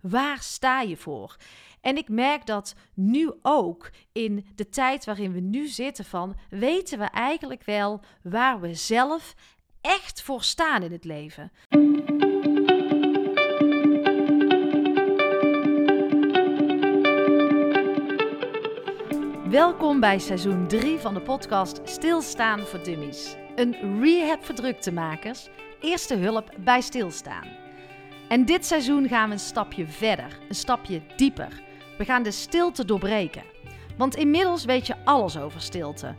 Waar sta je voor? En ik merk dat nu ook in de tijd waarin we nu zitten van weten we eigenlijk wel waar we zelf echt voor staan in het leven. Welkom bij seizoen 3 van de podcast Stilstaan voor Dummies. Een rehab voor druktemakers, eerste hulp bij stilstaan. En dit seizoen gaan we een stapje verder, een stapje dieper. We gaan de stilte doorbreken. Want inmiddels weet je alles over stilte.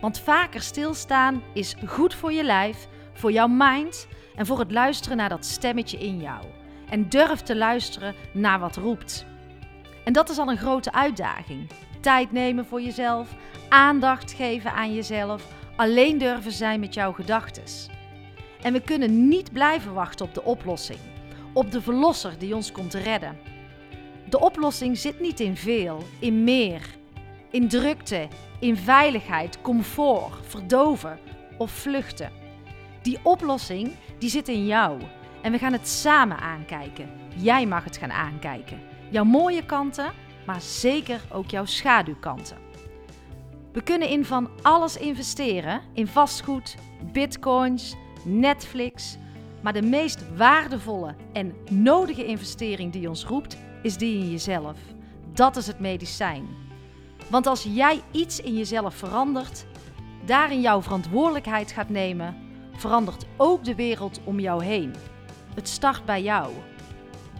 Want vaker stilstaan is goed voor je lijf, voor jouw mind en voor het luisteren naar dat stemmetje in jou. En durf te luisteren naar wat roept. En dat is al een grote uitdaging. Tijd nemen voor jezelf, aandacht geven aan jezelf, alleen durven zijn met jouw gedachten. En we kunnen niet blijven wachten op de oplossing, op de verlosser die ons komt redden. De oplossing zit niet in veel, in meer, in drukte, in veiligheid, comfort, verdoven of vluchten. Die oplossing die zit in jou en we gaan het samen aankijken. Jij mag het gaan aankijken. Jouw mooie kanten, maar zeker ook jouw schaduwkanten. We kunnen in van alles investeren: in vastgoed, bitcoins, Netflix. Maar de meest waardevolle en nodige investering die ons roept, is die in jezelf. Dat is het medicijn. Want als jij iets in jezelf verandert, daarin jouw verantwoordelijkheid gaat nemen, verandert ook de wereld om jou heen. Het start bij jou.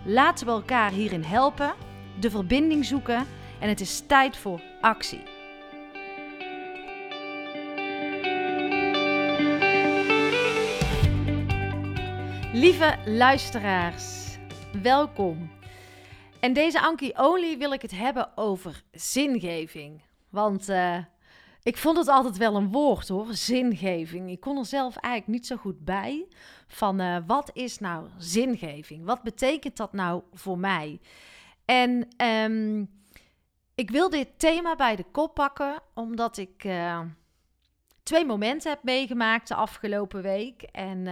Laten we elkaar hierin helpen, de verbinding zoeken en het is tijd voor actie. Lieve luisteraars, welkom. En deze Anki Only wil ik het hebben over zingeving. Want uh, ik vond het altijd wel een woord hoor, zingeving. Ik kon er zelf eigenlijk niet zo goed bij van uh, wat is nou zingeving? Wat betekent dat nou voor mij? En um, ik wil dit thema bij de kop pakken omdat ik uh, twee momenten heb meegemaakt de afgelopen week. En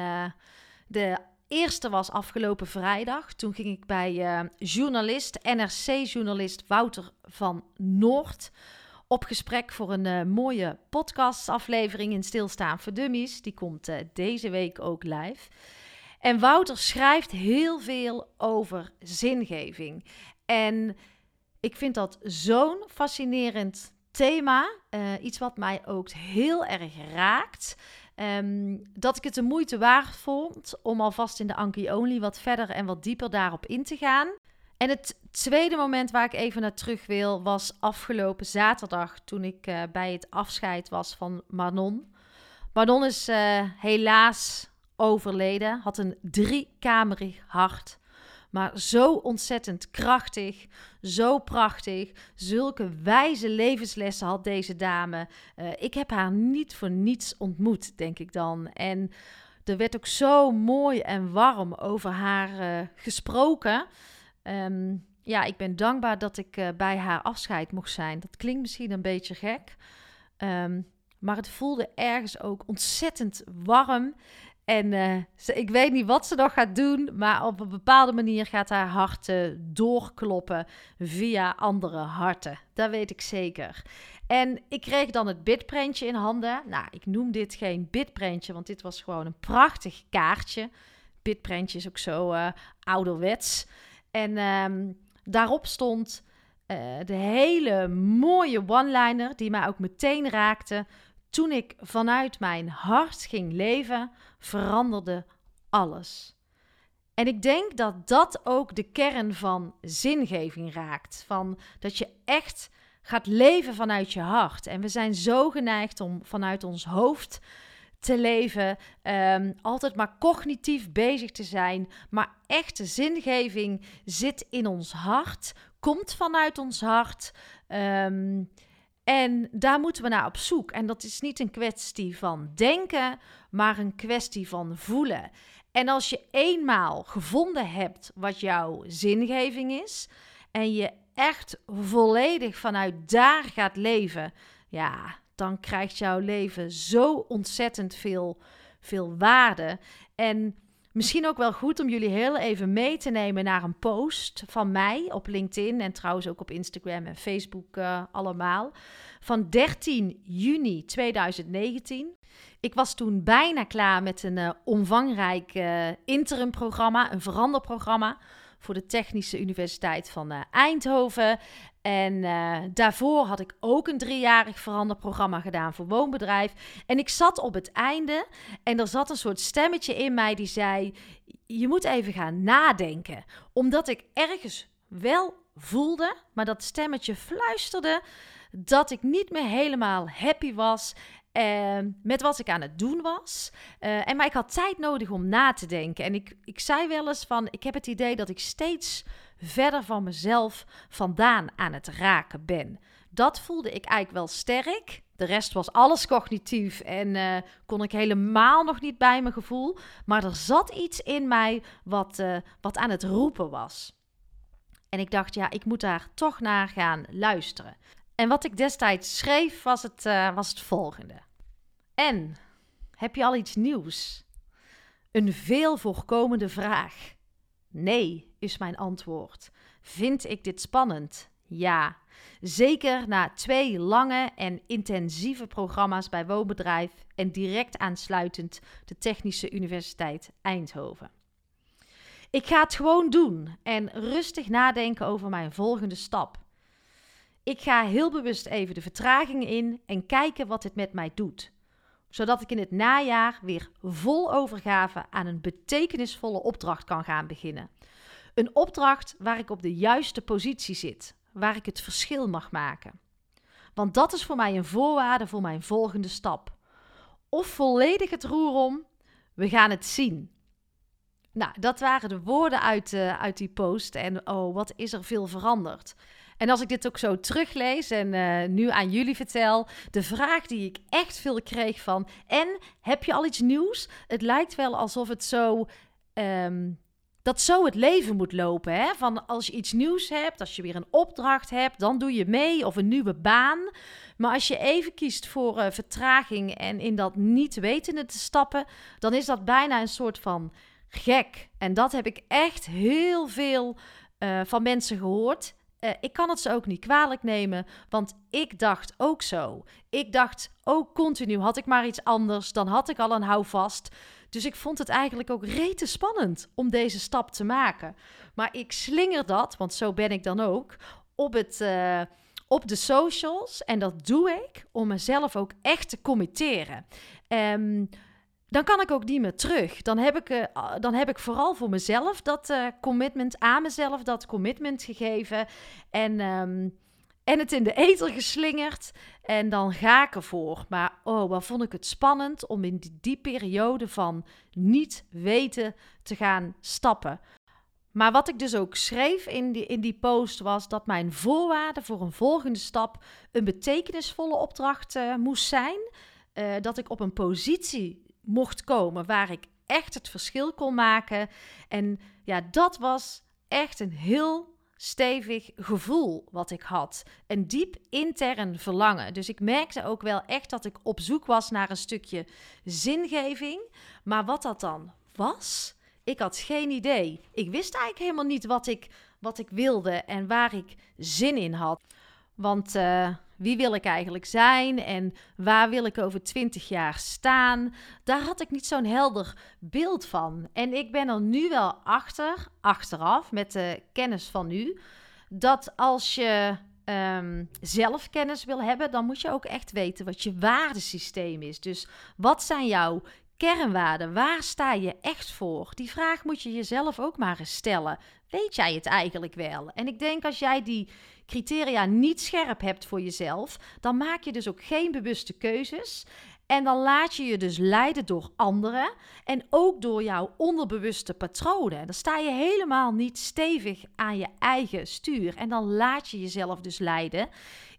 de eerste was afgelopen vrijdag. Toen ging ik bij uh, journalist, NRC-journalist Wouter van Noord op gesprek voor een uh, mooie podcastaflevering in Stilstaan voor Dummies. Die komt uh, deze week ook live. En Wouter schrijft heel veel over zingeving. En ik vind dat zo'n fascinerend thema. iets wat mij ook heel erg raakt. Um, dat ik het de moeite waard vond om alvast in de Anki Only wat verder en wat dieper daarop in te gaan. En het tweede moment waar ik even naar terug wil was afgelopen zaterdag toen ik uh, bij het afscheid was van Manon. Manon is uh, helaas overleden, had een driekamerig hart. Maar zo ontzettend krachtig, zo prachtig. Zulke wijze levenslessen had deze dame. Uh, ik heb haar niet voor niets ontmoet, denk ik dan. En er werd ook zo mooi en warm over haar uh, gesproken. Um, ja, ik ben dankbaar dat ik uh, bij haar afscheid mocht zijn. Dat klinkt misschien een beetje gek. Um, maar het voelde ergens ook ontzettend warm. En ze, ik weet niet wat ze nog gaat doen, maar op een bepaalde manier gaat haar hart uh, doorkloppen via andere harten. Dat weet ik zeker. En ik kreeg dan het bidprentje in handen. Nou, ik noem dit geen bidprentje, want dit was gewoon een prachtig kaartje. Bidprentje is ook zo uh, ouderwets. En um, daarop stond de hele mooie one-liner die mij ook meteen raakte toen ik vanuit mijn hart ging leven, veranderde alles. En ik denk dat dat ook de kern van zingeving raakt. Van dat je echt gaat leven vanuit je hart. En we zijn zo geneigd om vanuit ons hoofd te leven, um, altijd maar cognitief bezig te zijn. Maar echte zingeving zit in ons hart, komt vanuit ons hart. Um, en daar moeten we naar op zoek. En dat is niet een kwestie van denken, maar een kwestie van voelen. En als je eenmaal gevonden hebt wat jouw zingeving is en je echt volledig vanuit daar gaat leven, ja, dan krijgt jouw leven zo ontzettend veel, veel waarde. En Misschien ook wel goed om jullie heel even mee te nemen naar een post van mij op LinkedIn en trouwens ook op Instagram en Facebook uh, allemaal. Van 13 juni 2019. Ik was toen bijna klaar met een uh, omvangrijk uh, interimprogramma, een veranderprogramma voor de Technische Universiteit van uh, Eindhoven. En daarvoor had ik ook een driejarig veranderprogramma gedaan voor woonbedrijf. En ik zat op het einde en er zat een soort stemmetje in mij die zei: Je moet even gaan nadenken. Omdat ik ergens wel voelde, maar dat stemmetje fluisterde dat ik niet meer helemaal happy was uh, met wat ik aan het doen was. Uh, en maar ik had tijd nodig om na te denken. En ik, ik zei wel eens van, ik heb het idee dat ik steeds verder van mezelf vandaan aan het raken ben. Dat voelde ik eigenlijk wel sterk. De rest was alles cognitief en uh, kon ik helemaal nog niet bij mijn gevoel. Maar er zat iets in mij wat, uh, wat aan het roepen was. En ik dacht, ja, ik moet daar toch naar gaan luisteren. En wat ik destijds schreef was het, uh, was het volgende. En heb je al iets nieuws? Een veel voorkomende vraag. Nee, is mijn antwoord. Vind ik dit spannend? Ja. Zeker na twee lange en intensieve programma's bij Woonbedrijf en direct aansluitend de Technische Universiteit Eindhoven. Ik ga het gewoon doen en rustig nadenken over mijn volgende stap. Ik ga heel bewust even de vertraging in en kijken wat het met mij doet. Zodat ik in het najaar weer vol overgave aan een betekenisvolle opdracht kan gaan beginnen. Een opdracht waar ik op de juiste positie zit, waar ik het verschil mag maken. Want dat is voor mij een voorwaarde voor mijn volgende stap. Of volledig het roer om, we gaan het zien. Nou, dat waren de woorden uit, uh, uit die post. En oh, wat is er veel veranderd. En als ik dit ook zo teruglees en uh, nu aan jullie vertel, de vraag die ik echt veel kreeg van: En heb je al iets nieuws? Het lijkt wel alsof het zo. Um, dat zo het leven moet lopen. Hè? Van als je iets nieuws hebt, als je weer een opdracht hebt, dan doe je mee of een nieuwe baan. Maar als je even kiest voor uh, vertraging en in dat niet wetende te stappen, dan is dat bijna een soort van gek. En dat heb ik echt heel veel uh, van mensen gehoord. Uh, ik kan het ze ook niet kwalijk nemen, want ik dacht ook zo. Ik dacht ook continu, had ik maar iets anders, dan had ik al een houvast. Dus ik vond het eigenlijk ook rete spannend om deze stap te maken. Maar ik slinger dat, want zo ben ik dan ook, op, het, uh, op de socials. En dat doe ik om mezelf ook echt te committeren. Um, dan kan ik ook niet meer terug. Dan heb ik, uh, dan heb ik vooral voor mezelf dat uh, commitment, aan mezelf dat commitment gegeven. En, um, en het in de eter geslingerd. En dan ga ik ervoor. Maar oh, wat vond ik het spannend om in die, die periode van niet weten te gaan stappen. Maar wat ik dus ook schreef in die, in die post was dat mijn voorwaarde voor een volgende stap een betekenisvolle opdracht uh, moest zijn. Dat ik op een positie mocht komen waar ik echt het verschil kon maken. En ja, dat was echt een heel stevig gevoel wat ik had. Een diep intern verlangen. Dus ik merkte ook wel echt dat ik op zoek was naar een stukje zingeving. Maar wat dat dan was, ik had geen idee. Ik wist eigenlijk helemaal niet wat ik, wat ik wilde en waar ik zin in had. Want uh, wie wil ik eigenlijk zijn en waar wil ik over twintig jaar staan? Daar had ik niet zo'n helder beeld van. En ik ben er nu wel achter, achteraf, met de kennis van nu, dat als je um, zelf kennis wil hebben, dan moet je ook echt weten wat je waardesysteem is. Dus wat zijn jouw kernwaarden? Waar sta je echt voor? Die vraag moet je jezelf ook maar eens stellen. Weet jij het eigenlijk wel? En ik denk als jij die criteria niet scherp hebt voor jezelf, dan maak je dus ook geen bewuste keuzes. En dan laat je je dus leiden door anderen en ook door jouw onderbewuste patronen. Dan sta je helemaal niet stevig aan je eigen stuur. En dan laat je jezelf dus leiden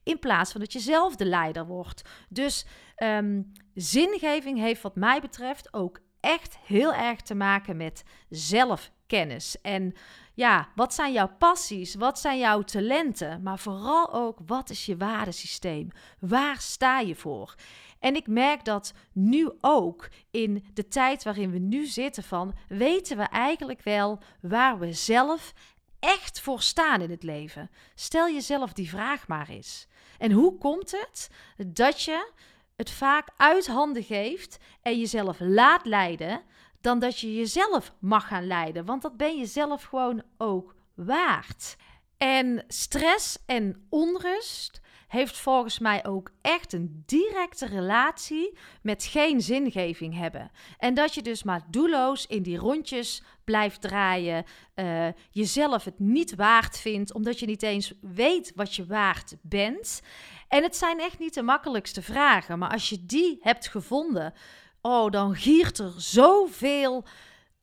in plaats van dat je zelf de leider wordt. Dus um, zingeving heeft wat mij betreft ook echt heel erg te maken met zelfkennis. En ja, wat zijn jouw passies? Wat zijn jouw talenten? Maar vooral ook, wat is je waardesysteem? Waar sta je voor? En ik merk dat nu ook in de tijd waarin we nu zitten van weten we eigenlijk wel waar we zelf echt voor staan in het leven. Stel jezelf die vraag maar eens. En hoe komt het dat je het vaak uit handen geeft en jezelf laat leiden, dan dat je jezelf mag gaan leiden? Want dat ben je zelf gewoon ook waard. En stress en onrust heeft volgens mij ook echt een directe relatie met geen zingeving hebben. En dat je dus maar doelloos in die rondjes blijft draaien, uh, jezelf het niet waard vindt, omdat je niet eens weet wat je waard bent. En het zijn echt niet de makkelijkste vragen, maar als je die hebt gevonden, oh, dan giert er zoveel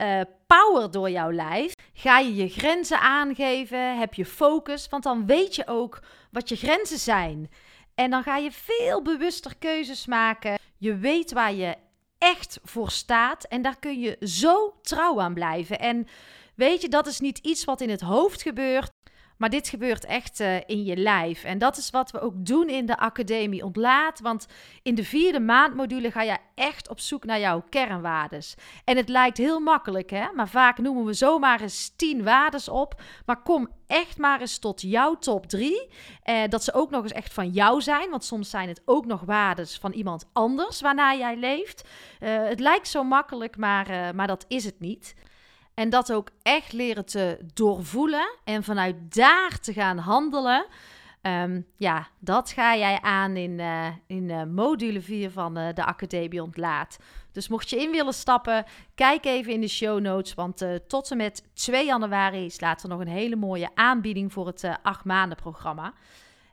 uh, power door jouw lijf. Ga je je grenzen aangeven, heb je focus, want dan weet je ook wat je grenzen zijn. En dan ga je veel bewuster keuzes maken. Je weet waar je echt voor staat en daar kun je zo trouw aan blijven. En weet je, dat is niet iets wat in het hoofd gebeurt. Maar dit gebeurt echt uh, in je lijf. En dat is wat we ook doen in de Academie Ontlaat. Want in de vierde maandmodule ga je echt op zoek naar jouw kernwaardes. En het lijkt heel makkelijk, hè? Maar vaak noemen we zomaar eens tien waardes op. Maar kom echt maar eens tot jouw top drie. Eh, dat ze ook nog eens echt van jou zijn. Want soms zijn het ook nog waardes van iemand anders waarna jij leeft. Uh, het lijkt zo makkelijk, maar, maar dat is het niet. En dat ook echt leren te doorvoelen en vanuit daar te gaan handelen. Um, ja, dat ga jij aan in, uh, in uh, module 4 van uh, de Academie Ontlaat. Dus mocht je in willen stappen, kijk even in de show notes. Want tot en met 2 januari slaat er nog een hele mooie aanbieding voor het 8 maanden programma.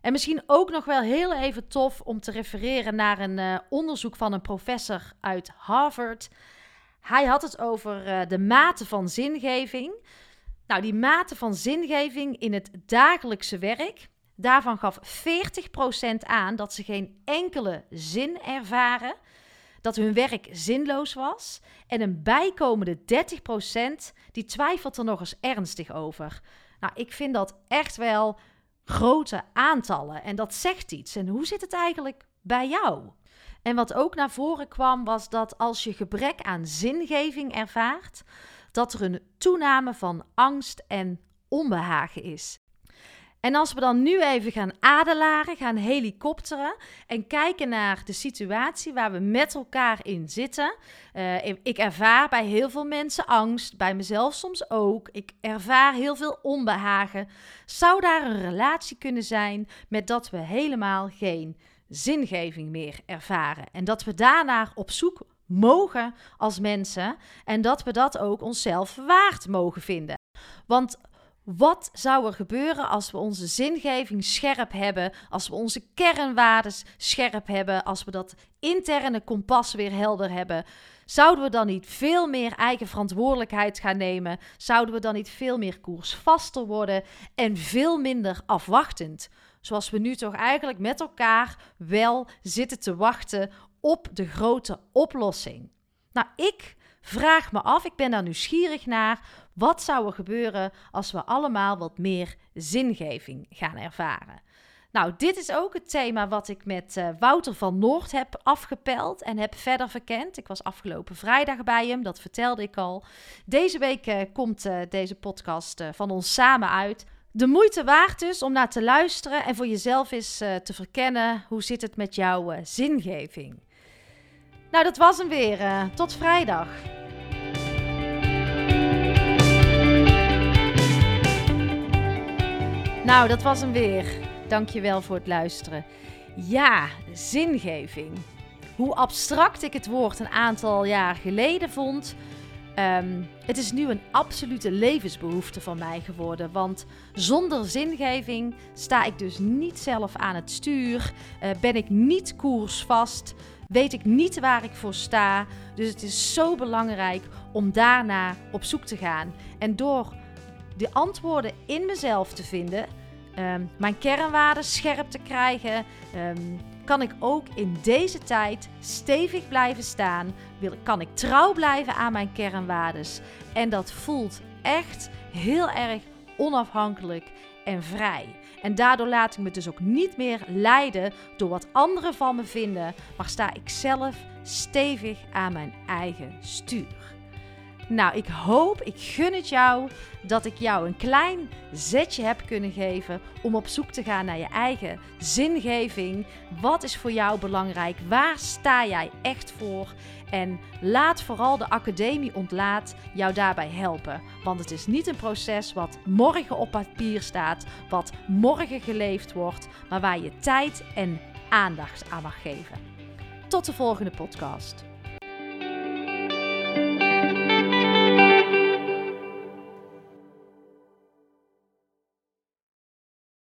En misschien ook nog wel heel even tof om te refereren naar een onderzoek van een professor uit Harvard. Hij had het over uh, de mate van zingeving. Nou, die mate van zingeving in het dagelijkse werk, daarvan gaf 40% aan dat ze geen enkele zin ervaren, dat hun werk zinloos was. En een bijkomende 30% die twijfelt er nog eens ernstig over. Nou, ik vind dat echt wel grote aantallen en dat zegt iets. En hoe zit het eigenlijk bij jou? En wat ook naar voren kwam, was dat als je gebrek aan zingeving ervaart, dat er een toename van angst en onbehagen is. En als we dan nu even gaan adelaren, gaan helikopteren en kijken naar de situatie waar we met elkaar in zitten. Uh, ik ervaar bij heel veel mensen angst, bij mezelf soms ook. Ik ervaar heel veel onbehagen. Zou daar een relatie kunnen zijn met dat we helemaal geen zingeving meer ervaren. En dat we daarnaar op zoek mogen als mensen en dat we dat ook onszelf waard mogen vinden. Want wat zou er gebeuren als we onze zingeving scherp hebben, als we onze kernwaardes scherp hebben, als we dat interne kompas weer helder hebben? Zouden we dan niet veel meer eigen verantwoordelijkheid gaan nemen? Zouden we dan niet veel meer koersvaster worden en veel minder afwachtend? Zoals we nu toch eigenlijk met elkaar wel zitten te wachten op de grote oplossing. Nou, ik vraag me af, ik ben daar nieuwsgierig naar. Wat zou er gebeuren als we allemaal wat meer zingeving gaan ervaren? Nou, dit is ook het thema wat ik met uh, Wouter van Noord heb afgepeld en heb verder verkend. Ik was afgelopen vrijdag bij hem, dat vertelde ik al. Deze week uh, komt uh, deze podcast van ons samen uit. De moeite waard dus om naar te luisteren en voor jezelf eens uh, te verkennen hoe zit het met jouw uh, zingeving. Nou, dat was hem weer. Uh, tot vrijdag. Nou, dat was hem weer. Dankjewel voor het luisteren. Ja, zingeving. Hoe abstract ik het woord een aantal jaar geleden vond, Um, het is nu een absolute levensbehoefte van mij geworden. Want zonder zingeving sta ik dus niet zelf aan het stuur. Uh, ben ik niet koersvast. Weet ik niet waar ik voor sta. Dus het is zo belangrijk om daarna op zoek te gaan. En door de antwoorden in mezelf te vinden, um, mijn kernwaarden scherp te krijgen. Um, kan ik ook in deze tijd stevig blijven staan? Kan ik trouw blijven aan mijn kernwaardes? En dat voelt echt heel erg onafhankelijk en vrij. En daardoor laat ik me dus ook niet meer leiden door wat anderen van me vinden, maar sta ik zelf stevig aan mijn eigen stuur. Nou, ik hoop, ik gun het jou dat ik jou een klein zetje heb kunnen geven om op zoek te gaan naar je eigen zingeving. Wat is voor jou belangrijk? Waar sta jij echt voor? En laat vooral de academie ontlaat jou daarbij helpen. Want het is niet een proces wat morgen op papier staat, wat morgen geleefd wordt, maar waar je tijd en aandacht aan mag geven. Tot de volgende podcast.